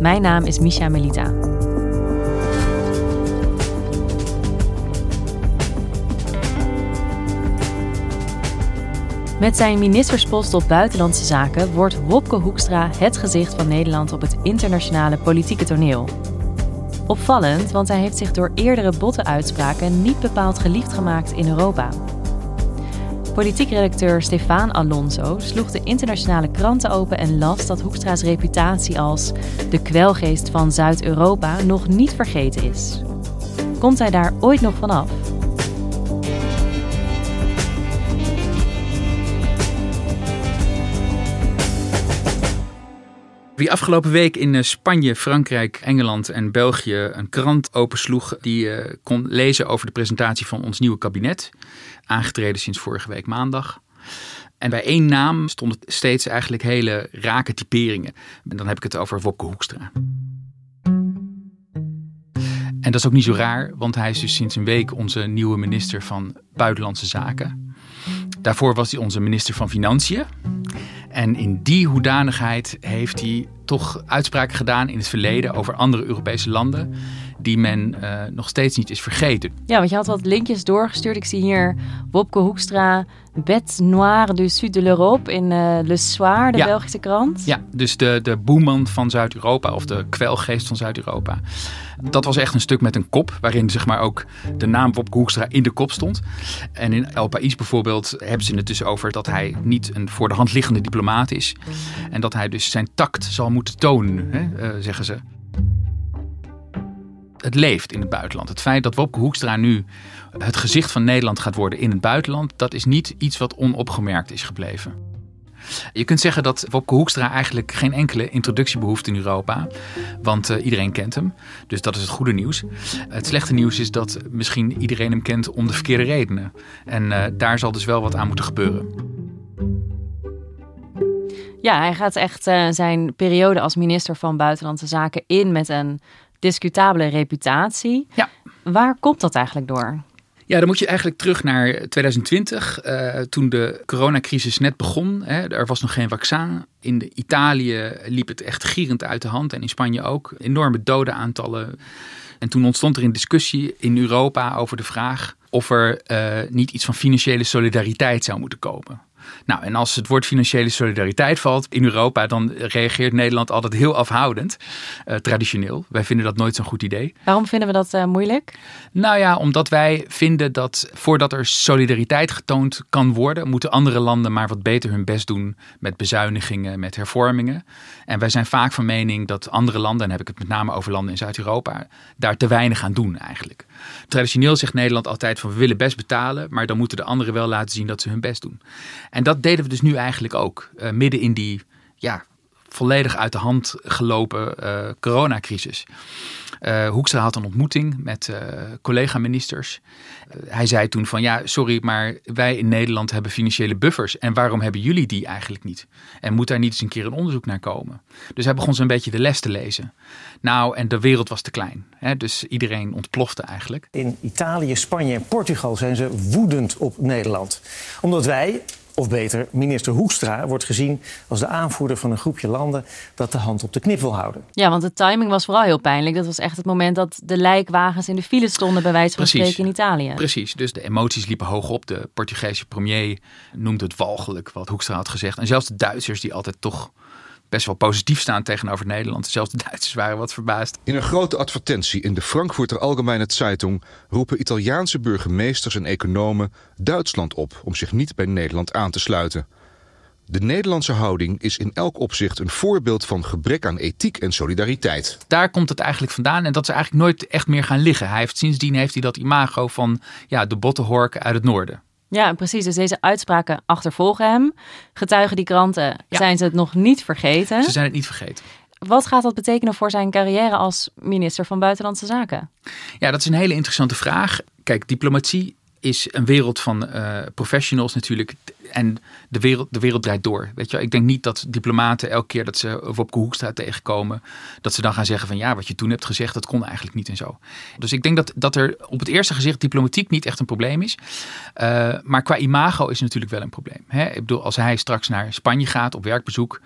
Mijn naam is Misha Melita. Met zijn ministerspost op Buitenlandse Zaken wordt Wopke Hoekstra het gezicht van Nederland op het internationale politieke toneel. Opvallend, want hij heeft zich door eerdere botte uitspraken niet bepaald geliefd gemaakt in Europa. Politiek redacteur Stefan Alonso sloeg de internationale kranten open en las dat Hoekstra's reputatie als de kwelgeest van Zuid-Europa nog niet vergeten is. Komt hij daar ooit nog vanaf? Wie afgelopen week in eh, Spanje, Frankrijk, Engeland en België een krant opensloeg, die uh, kon lezen over de presentatie van ons nieuwe kabinet, aangetreden sinds vorige week maandag. En bij één naam stonden steeds eigenlijk hele rake typeringen. En dan heb ik het over Wopke Hoekstra. En dat is ook niet zo raar, want hij is dus sinds een week onze nieuwe minister van Buitenlandse Zaken. Daarvoor was hij onze minister van Financiën. En in die hoedanigheid heeft hij toch uitspraken gedaan in het verleden over andere Europese landen die men uh, nog steeds niet is vergeten. Ja, want je had wat linkjes doorgestuurd. Ik zie hier Wopke Hoekstra, Bête Noire du Sud de l'Europe in uh, Le Soir, de ja. Belgische krant. Ja, dus de, de boeman van Zuid-Europa of de kwelgeest van Zuid-Europa. Dat was echt een stuk met een kop, waarin zeg maar ook de naam Wopke Hoekstra in de kop stond. En in El País bijvoorbeeld hebben ze het dus over dat hij niet een voor de hand liggende diplomaat is. En dat hij dus zijn tact zal moeten tonen, hè, uh, zeggen ze het leeft in het buitenland. Het feit dat Wopke Hoekstra nu het gezicht van Nederland gaat worden in het buitenland, dat is niet iets wat onopgemerkt is gebleven. Je kunt zeggen dat Wopke Hoekstra eigenlijk geen enkele introductie behoeft in Europa. Want uh, iedereen kent hem. Dus dat is het goede nieuws. Het slechte nieuws is dat misschien iedereen hem kent om de verkeerde redenen. En uh, daar zal dus wel wat aan moeten gebeuren. Ja, hij gaat echt uh, zijn periode als minister van Buitenlandse Zaken in met een discutabele reputatie. Ja. Waar komt dat eigenlijk door? Ja, dan moet je eigenlijk terug naar 2020, uh, eh, toen de coronacrisis net begon. Hè, er was nog geen vaccin. In de Italië liep het echt gierend uit de hand en in Spanje ook. Enorme dodenaantallen. En toen ontstond er een discussie in Europa over de vraag of er uh, niet iets van financiële solidariteit zou moeten komen. Nou, en als het woord financiële solidariteit valt in Europa, dan reageert Nederland altijd heel afhoudend, uh, traditioneel. Wij vinden dat nooit zo'n goed idee. Waarom vinden we dat uh, moeilijk? Nou ja, omdat wij vinden dat voordat er solidariteit getoond kan worden, moeten andere landen maar wat beter hun best doen met bezuinigingen, met hervormingen. En wij zijn vaak van mening dat andere landen, en heb ik het met name over landen in Zuid-Europa, daar te weinig aan doen eigenlijk. Traditioneel zegt Nederland altijd van we willen best betalen, maar dan moeten de anderen wel laten zien dat ze hun best doen. En dat deden we dus nu eigenlijk ook, uh, midden in die ja, volledig uit de hand gelopen uh, coronacrisis. Uh, Hoekstra had een ontmoeting met uh, collega-ministers. hij zei toen van ja, sorry, maar wij in Nederland hebben financiële buffers. En waarom hebben jullie die eigenlijk niet? En moet daar niet eens een keer een onderzoek naar komen? Dus hij begon zo'n beetje de les te lezen. Nou, en de wereld was te klein. Hè? Dus iedereen ontplofte eigenlijk. In Italië, Spanje en Portugal zijn ze woedend op Nederland. Omdat wij of beter, minister Hoekstra wordt gezien als de aanvoerder van een groepje landen dat de hand op de knip wil houden. Ja, want de timing was vooral heel pijnlijk. Dat was echt het moment dat de lijkwagens in de file stonden, bij wijze van spreken in Italië. Precies, dus de emoties liepen hoog op. De Portugese premier noemde het walgelijk wat Hoekstra had gezegd. En zelfs de Duitsers, die altijd toch best wel positief staan tegenover Nederland. Zelfs de Duitsers waren wat verbaasd. In een grote advertentie in de Frankfurter Allgemeine Zeitung roepen Italiaanse burgemeesters en economen Duitsland op om zich niet bij Nederland aan te sluiten. De Nederlandse houding is in elk opzicht een voorbeeld van gebrek aan ethiek en solidariteit. Daar komt het eigenlijk vandaan en dat ze eigenlijk nooit echt meer gaan liggen. Hij heeft, sindsdien heeft hij dat imago van ja, de bottenhork uit het noorden. Ja, precies. Dus deze uitspraken achtervolgen hem. Getuigen die kranten zijn ze het nog niet vergeten. Ze zijn het niet vergeten. Wat gaat dat betekenen voor zijn carrière als minister van Buitenlandse Zaken? Ja, dat is een hele interessante vraag. Kijk, diplomatie is een wereld van uh, professionals natuurlijk. En de wereld, de wereld draait door. Weet je, ik denk niet dat diplomaten elke keer dat ze Wopke Hoekstra tegenkomen, dat ze dan gaan zeggen van ja, wat je toen hebt gezegd, dat kon eigenlijk niet en zo. Dus ik denk dat, dat er op het eerste gezicht diplomatiek niet echt een probleem is. Uh, maar qua imago is het natuurlijk wel een probleem. Hè? Ik bedoel, als hij straks naar Spanje gaat op werkbezoek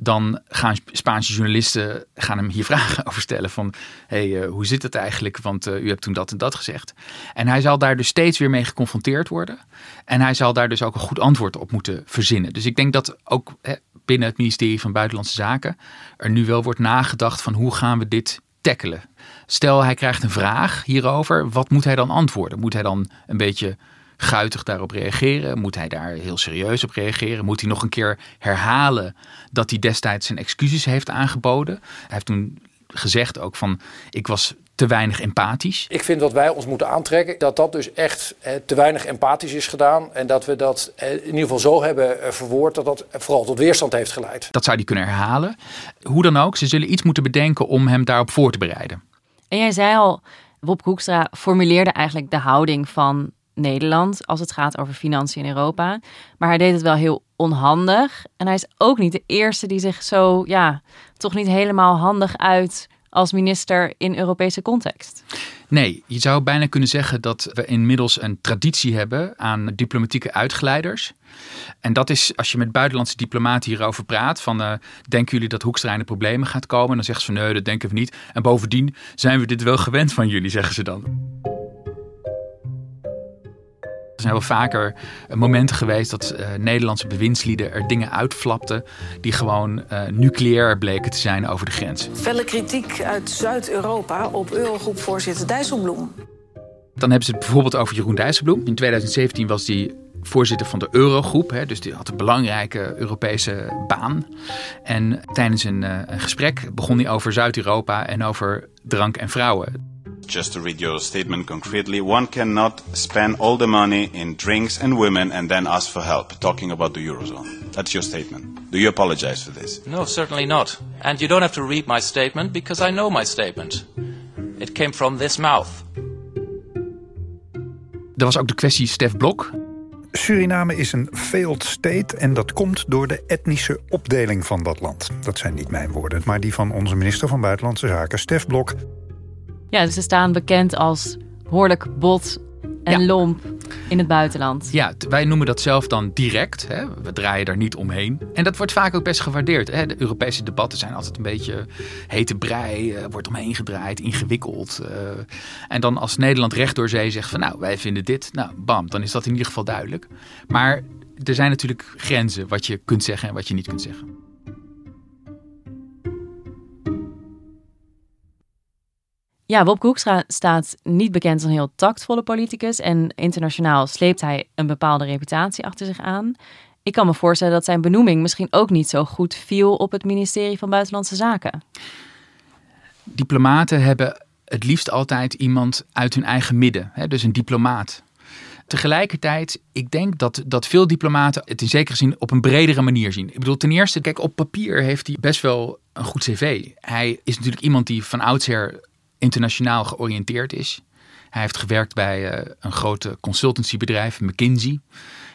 dan gaan Spaanse journalisten gaan hem hier vragen over stellen van hey, uh, hoe zit het eigenlijk? Want uh, u hebt toen dat en dat gezegd. En hij zal daar dus steeds weer mee geconfronteerd worden. En hij zal daar dus ook een goed antwoord op moeten verzinnen. Dus ik denk dat ook hè, binnen het ministerie van Buitenlandse Zaken er nu wel wordt nagedacht van hoe gaan we dit tackelen. Stel hij krijgt een vraag hierover, wat moet hij dan antwoorden? Moet hij dan een beetje guitig daarop reageren? Moet hij daar heel serieus op reageren? Moet hij nog een keer herhalen dat hij destijds zijn excuses heeft aangeboden? Hij heeft toen gezegd ook van ik was te weinig empathisch. Ik vind dat wij ons moeten aantrekken dat dat dus echt eh, te weinig empathisch is gedaan. En dat we dat eh, in ieder geval zo hebben eh, verwoord dat dat vooral tot weerstand heeft geleid. Dat zou hij kunnen herhalen. Hoe dan ook, ze zullen iets moeten bedenken om hem daarop voor te bereiden. En jij zei al, Wop Hoekstra formuleerde eigenlijk de houding van Nederland als het gaat over financiën in Europa. Maar hij deed het wel heel onhandig. En hij is ook niet de eerste die zich zo, ja, toch niet helemaal handig uit als minister in Europese context. Nee, je zou bijna kunnen zeggen dat we inmiddels een traditie hebben aan diplomatieke uitgeleiders. En dat is als je met buitenlandse diplomaten hierover praat: van uh, denken jullie dat Hoekstra in de problemen gaat komen? dan zeggen ze nee, dat denken we niet. En bovendien zijn we dit wel gewend van jullie, zeggen ze dan zijn wel vaker eh, momenten geweest dat uh, Nederlandse bewindslieden er dingen uitflapten die gewoon uh, nucleair bleken te zijn over de grens. Felle kritiek uit Zuid-Europa op Eurogroepvoorzitter Dijsselbloem. Dan hebben ze het bijvoorbeeld over Jeroen Dijsselbloem. In 2017 was hij voorzitter van de Eurogroep. Hè, dus die had een belangrijke Europese baan. En tijdens een, een gesprek begon hij over Zuid-Europa en over drank en vrouwen. Just to read your statement concretely, one cannot spend all the money in drinks and women and then ask for help, talking about the Eurozone. That's your statement. Do you apologize for this? No, certainly not. And you don't have to read my statement because I know my statement. It came from this mouth. Er was ook de kwestie Stef Blok. Suriname is een failed state en dat komt door de etnische opdeling van dat land. Dat zijn niet mijn woorden, maar die van onze minister van Buitenlandse Zaken, Stef Blok. Ja, dus ze staan bekend als behoorlijk bot en lomp in het buitenland. Ja, wij noemen dat zelf dan direct. Hè? We draaien daar niet omheen. En dat wordt vaak ook best gewaardeerd. Hè? De Europese debatten zijn altijd een beetje hete brei, uh, wordt omheen gedraaid, ingewikkeld. Uh, en dan als Nederland recht door zee zegt van nou, wij vinden dit, nou bam, dan is dat in ieder geval duidelijk. Maar er zijn natuurlijk grenzen wat je kunt zeggen en wat je niet kunt zeggen. Ja, Bob Hoekstra staat niet bekend als een heel tactvolle politicus. En internationaal sleept hij een bepaalde reputatie achter zich aan. Ik kan me voorstellen dat zijn benoeming misschien ook niet zo goed viel op het ministerie van Buitenlandse Zaken. Diplomaten hebben het liefst altijd iemand uit hun eigen midden, hè, dus een diplomaat. Tegelijkertijd, ik denk dat, dat veel diplomaten het in zekere zin op een bredere manier zien. Ik bedoel, ten eerste, kijk, op papier heeft hij best wel een goed cv. Hij is natuurlijk iemand die van oudsher internationaal georiënteerd is. Hij heeft gewerkt bij uh, een grote consultancybedrijf, McKinsey,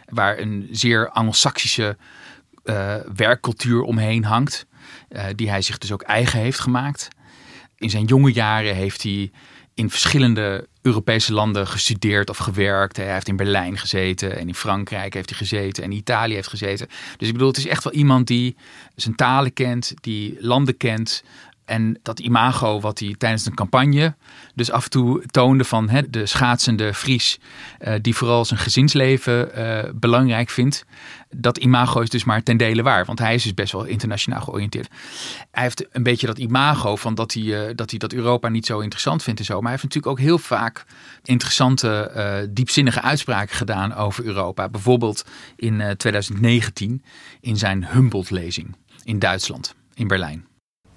waar een zeer anglo-saxische uh, werkcultuur omheen hangt, uh, die hij zich dus ook eigen heeft gemaakt. In zijn jonge jaren heeft hij in verschillende Europese landen gestudeerd of gewerkt. Hij heeft in Berlijn gezeten en in Frankrijk heeft hij gezeten en in Italië heeft gezeten. Dus ik bedoel, het is echt wel iemand die zijn talen kent, die landen kent, En dat imago wat hij tijdens een campagne dus af en toe toonde van hè, de schaatsende Fries uh, die vooral zijn gezinsleven uh, belangrijk vindt. Dat imago is dus maar ten dele waar, want hij is dus best wel internationaal georiënteerd. Hij heeft een beetje dat imago van dat hij, uh, dat, hij dat Europa niet zo interessant vindt en zo. Maar hij heeft natuurlijk ook heel vaak interessante, diepzinnige uitspraken gedaan over Europa. Bijvoorbeeld in 2019 in zijn Humboldt-lezing in Duitsland, in Berlijn.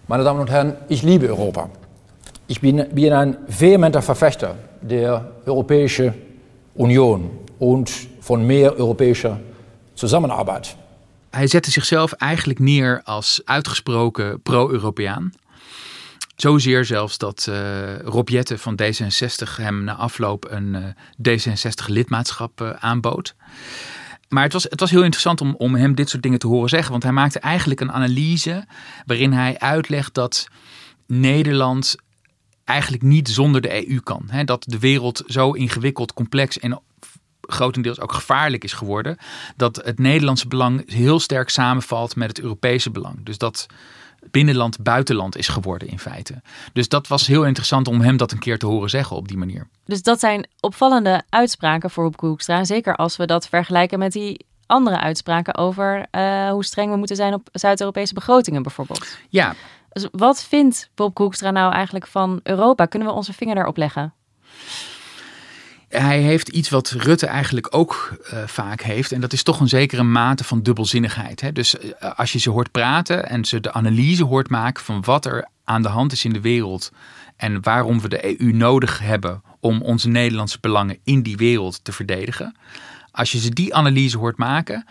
Meine Damen und Herren, ich liebe Europa. Ich bin, bin ein vehementer Verfechter der Europäischen Union und von mehr europäischer Zusammenarbeit. Hij zette zichzelf eigenlijk neer als uitgesproken pro-Europeaan. Zozeer zelfs dat uh, Rob Jette van D66 hem na afloop een uh, D66-lidmaatschap uh, aanbood. Maar het was, het was heel interessant om, om hem dit soort dingen te horen zeggen. Want hij maakte eigenlijk een analyse waarin hij uitlegt dat Nederland eigenlijk niet zonder de EU kan. Dat de wereld zo ingewikkeld, complex en grotendeels ook gevaarlijk is geworden. Dat het Nederlandse belang heel sterk samenvalt met het Europese belang. Dus dat binnenland buitenland is geworden in feite. Dus dat was heel interessant om hem dat een keer te horen zeggen op die manier. Dus dat zijn opvallende uitspraken voor Hoep Hoekstra. Zeker als we dat vergelijken met die andere uitspraken over uh, hoe streng we moeten zijn op Zuid-Europese begrotingen bijvoorbeeld. Ja. Dus wat vindt Bob Hoekstra nou eigenlijk van Europa? Kunnen we onze vinger daarop leggen? Hij heeft iets wat Rutte eigenlijk ook uh, vaak heeft. En dat is toch een zekere mate van dubbelzinnigheid. Hè? Dus uh, als je ze hoort praten en ze de analyse hoort maken van wat er aan de hand is in de wereld. En waarom we de EU nodig hebben om onze Nederlandse belangen in die wereld te verdedigen. Als je ze die analyse hoort maken,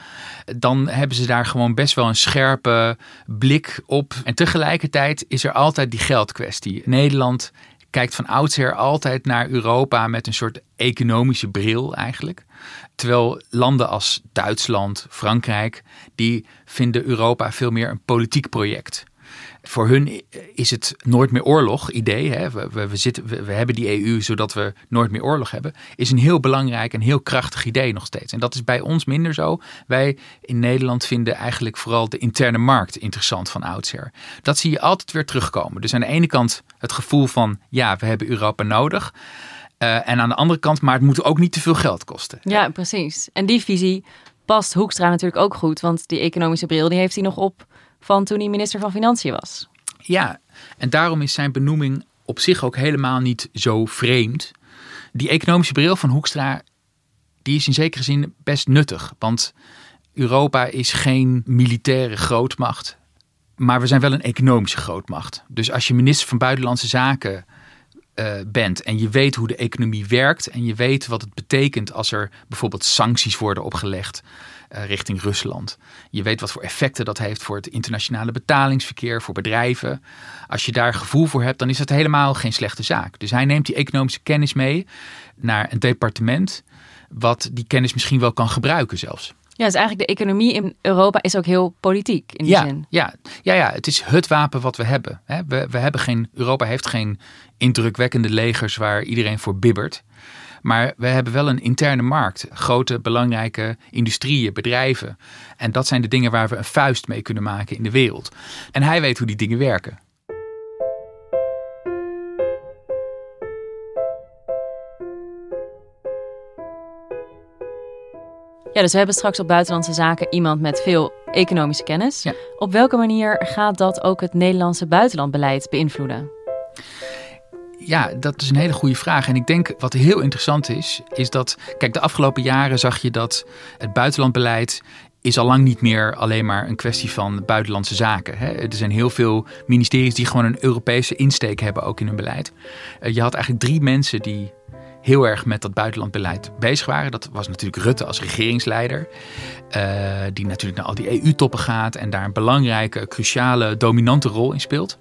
dan hebben ze daar gewoon best wel een scherpe blik op. En tegelijkertijd is er altijd die geldkwestie. Nederland kijkt van oudsher altijd naar Europa met een soort economische bril eigenlijk. Terwijl landen als Duitsland, Frankrijk, die vinden Europa veel meer een politiek project. Voor hun is het nooit meer oorlog idee. Hè? We, we, zitten, we, hebben die EU zodat we nooit meer oorlog hebben. Is een heel belangrijk en heel krachtig idee nog steeds. En dat is bij ons minder zo. Wij in Nederland vinden eigenlijk vooral de interne markt interessant van oudsher. Dat zie je altijd weer terugkomen. Dus aan de ene kant het gevoel van ja, we hebben Europa nodig. Uh, en aan de andere kant, maar het moet ook niet te veel geld kosten. Ja, precies. En die visie past Hoekstra natuurlijk ook goed. Want die economische bril die heeft hij nog op van toen hij minister van Financiën was. Ja, en daarom is zijn benoeming op zich ook helemaal niet zo vreemd. Die economische bril van Hoekstra, die is in zekere zin best nuttig. Want Europa is geen militaire grootmacht, maar we zijn wel een economische grootmacht. Dus als je minister van Buitenlandse Zaken uh, bent en je weet hoe de economie werkt en je weet wat het betekent als er bijvoorbeeld sancties worden opgelegd uh, richting Rusland. Je weet wat voor effecten dat heeft voor het internationale betalingsverkeer, voor bedrijven. Als je daar gevoel voor hebt, dan is dat helemaal geen slechte zaak. Dus hij neemt die economische kennis mee naar een departement wat die kennis misschien wel kan gebruiken zelfs. Ja, dus eigenlijk de economie in Europa is ook heel politiek in die ja, zin. Ja, ja, ja, het is het wapen wat we hebben. We, we hebben geen, Europa heeft geen indrukwekkende legers waar iedereen voor bibbert. Maar we hebben wel een interne markt. Grote, belangrijke industrieën, bedrijven. En dat zijn de dingen waar we een vuist mee kunnen maken in de wereld. En hij weet hoe die dingen werken. Ja, dus we hebben straks op buitenlandse zaken iemand met veel economische kennis. Ja. Op welke manier gaat dat ook het Nederlandse buitenlandbeleid beïnvloeden? Ja, dat is een hele goede vraag. En ik denk wat heel interessant is, is dat, kijk, de afgelopen jaren zag je dat het buitenlandbeleid is al lang niet meer alleen maar een kwestie van buitenlandse zaken. Er zijn heel veel ministeries die gewoon een Europese insteek hebben, ook in hun beleid. Eh, je had eigenlijk drie mensen die heel erg met dat buitenlandbeleid bezig waren. Dat was natuurlijk Rutte als regeringsleider, uh, die natuurlijk naar al die EU-toppen gaat en daar een belangrijke, cruciale, dominante rol in speelt.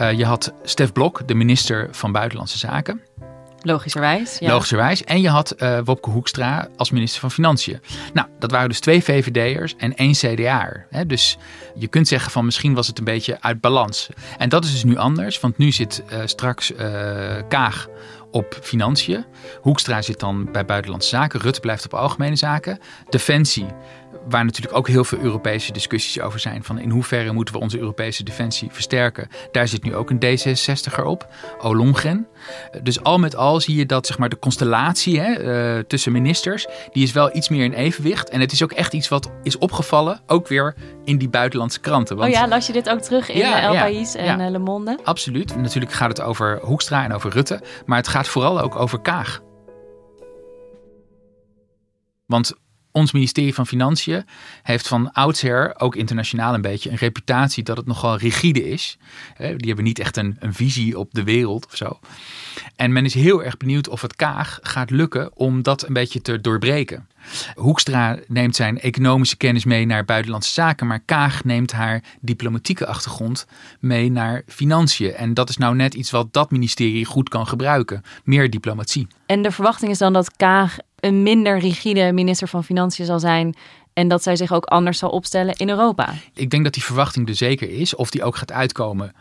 Uh, je had Stef Blok, de minister van Buitenlandse Zaken. Logischerwijs. Ja. Logischerwijs. En je had uh, Wopke Hoekstra als minister van Financiën. Nou, dat waren dus twee VVD'ers en één CDA'er. Dus je kunt zeggen van misschien was het een beetje uit balans. En dat is dus nu anders, want nu zit uh, straks uh, Kaag op financiën. Hoekstra zit dan bij buitenlandse zaken. Rutte blijft op algemene zaken. Defensie waar natuurlijk ook heel veel Europese discussies over zijn. Van in hoeverre moeten we onze Europese defensie versterken. Daar zit nu ook een D66er op, Olongren. Dus al met al zie je dat zeg maar, de constellatie hè, uh, tussen ministers... die is wel iets meer in evenwicht. En het is ook echt iets wat is opgevallen, ook weer in die buitenlandse kranten. Want, oh ja, las je dit ook terug in ja, El País en ja, Le Monde? Absoluut. Natuurlijk gaat het over Hoekstra en over Rutte. Maar het gaat vooral ook over Kaag. Want ons ministerie van Financiën heeft van oudsher, ook internationaal een beetje, een reputatie dat het nogal rigide is. Die hebben niet echt een, een visie op de wereld of zo. En men is heel erg benieuwd of het Kaag gaat lukken om dat een beetje te doorbreken. Hoekstra neemt zijn economische kennis mee naar buitenlandse zaken, maar Kaag neemt haar diplomatieke achtergrond mee naar financiën. En dat is nou net iets wat dat ministerie goed kan gebruiken: meer diplomatie. En de verwachting is dan dat Kaag een minder rigide minister van Financiën zal zijn en dat zij zich ook anders zal opstellen in Europa. Ik denk dat die verwachting er zeker is. Of die ook gaat uitkomen,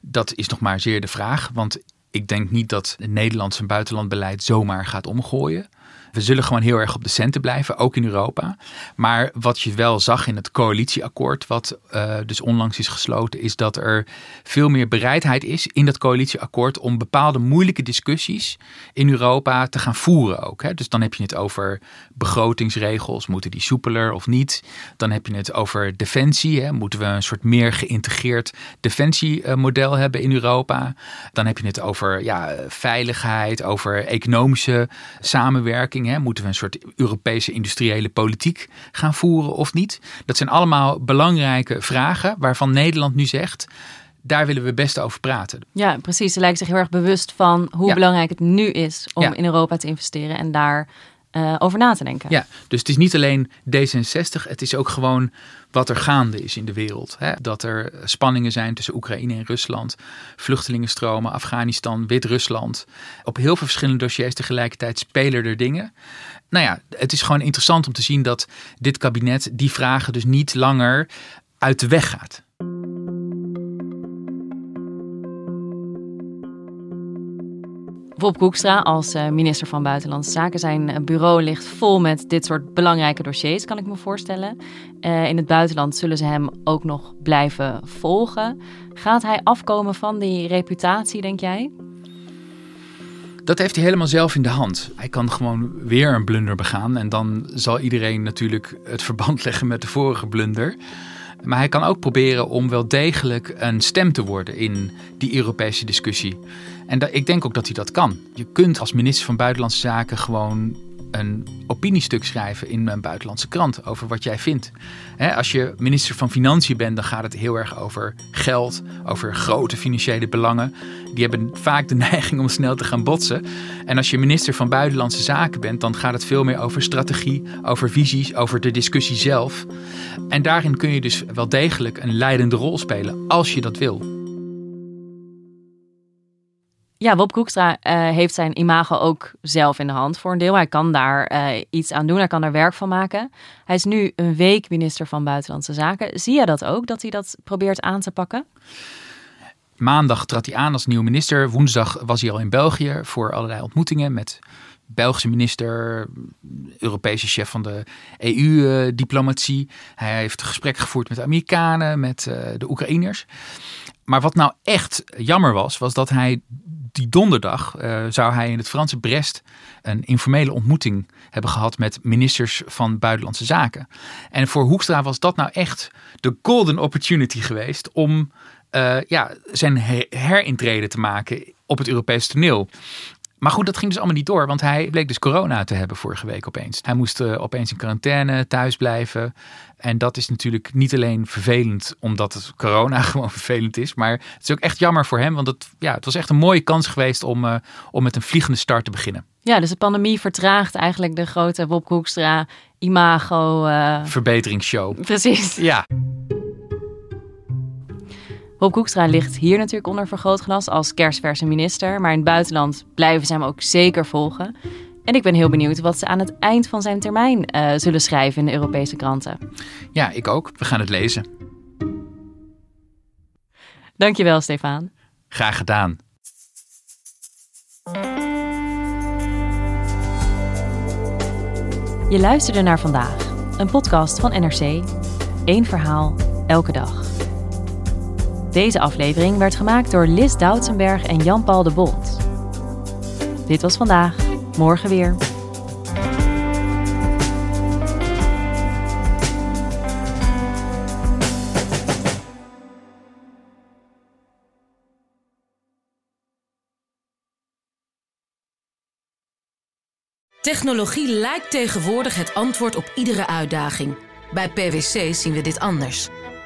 dat is nog maar zeer de vraag. Want ik denk niet dat het Nederlandse buitenlandbeleid zomaar gaat omgooien. We zullen gewoon heel erg op de centen blijven, ook in Europa. Maar wat je wel zag in het coalitieakkoord, wat uh, dus onlangs is gesloten, is dat er veel meer bereidheid is in dat coalitieakkoord om bepaalde moeilijke discussies in Europa te gaan voeren ook. Hè. Dus dan heb je het over begrotingsregels, moeten die soepeler of niet? Dan heb je het over defensie, hè. moeten we een soort meer geïntegreerd defensiemodel hebben in Europa? Dan heb je het over ja, veiligheid, over economische samenwerking. Moeten we een soort Europese industriële politiek gaan voeren of niet? Dat zijn allemaal belangrijke vragen waarvan Nederland nu zegt daar willen we best over praten. Ja, precies. Ze lijkt zich heel erg bewust van hoe belangrijk het nu is om in Europa te investeren en daar uh, over na te denken. Ja, dus het is niet alleen D66, het is ook gewoon wat er gaande is in de wereld. Hè? Dat er spanningen zijn tussen Oekraïne en Rusland, vluchtelingenstromen, Afghanistan, Wit-Rusland. Op heel veel verschillende dossiers tegelijkertijd spelen er dingen. Nou ja, het is gewoon interessant om te zien dat dit kabinet die vragen dus niet langer uit de weg gaat. Bob Koekstra als eh, minister van Buitenlandse Zaken. Zijn eh, bureau ligt vol met dit soort belangrijke dossiers, kan ik me voorstellen. Uh, in het buitenland zullen ze hem ook nog blijven volgen. Gaat hij afkomen van die reputatie, denk jij? Dat heeft hij helemaal zelf in de hand. Hij kan gewoon weer een blunder begaan. En dan zal iedereen natuurlijk het verband leggen met de vorige blunder. Maar hij kan ook proberen om wel degelijk een stem te worden in die Europese discussie. En ik denk ook dat hij dat kan. Je kunt als minister van Buitenlandse Zaken gewoon een opiniestuk schrijven in een buitenlandse krant over wat jij vindt. als je minister van Financiën bent, dan gaat het heel erg over geld, over grote financiële belangen. Die hebben vaak de neiging om snel te gaan botsen. En als je minister van Buitenlandse Zaken bent, dan gaat het veel meer over strategie, over visies, over de discussie zelf. En daarin kun je dus wel degelijk een leidende rol spelen als je dat wil. Ja, Bob Koekstra uh, heeft zijn imago ook zelf in de hand voor een deel. Hij kan daar uh, iets aan doen, hij kan er werk van maken. Hij is nu een week minister van Buitenlandse Zaken. Zie je dat ook, dat hij dat probeert aan te pakken? Maandag trad hij aan als nieuwe minister. Woensdag was hij al in België voor allerlei ontmoetingen met Belgische minister, Europese chef van de EU-diplomatie. Hij heeft gesprekken gevoerd met Amerikanen, met de Oekraïners. Maar wat nou echt jammer was, was dat hij die donderdag uh, zou hij in het Franse Brest een informele ontmoeting hebben gehad met ministers van Buitenlandse Zaken. En voor Hoekstra was dat nou echt de golden opportunity geweest om uh, ja, zijn herintrede te maken op het Europese toneel. Maar goed, dat ging dus allemaal niet door, want hij bleek dus corona te hebben vorige week opeens. Hij moest uh, opeens in quarantaine thuis blijven. En dat is natuurlijk niet alleen vervelend omdat het corona gewoon vervelend is, maar het is ook echt jammer voor hem, want het, ja, het was echt een mooie kans geweest om, uh, om met een vliegende start te beginnen. Ja, dus de pandemie vertraagt eigenlijk de grote Bob Koekstra imago. Uh... Verbeteringsshow. Precies. Ja. Rob Koekstra ligt hier natuurlijk onder vergrootglas als kerstverse minister, maar in het buitenland blijven ze hem ook zeker volgen. En ik ben heel benieuwd wat ze aan het eind van zijn termijn eh, zullen schrijven in de Europese kranten. Ja, ik ook. We gaan het lezen. Dankjewel, Stefan. Graag gedaan. Je luisterde naar vandaag, een podcast van NRC. Eén verhaal, elke dag. Deze aflevering werd gemaakt door Lis Doutsenberg en Jan-Paul de Bond. Dit was vandaag, morgen weer. Technologie lijkt tegenwoordig het antwoord op iedere uitdaging. Bij PwC zien we dit anders.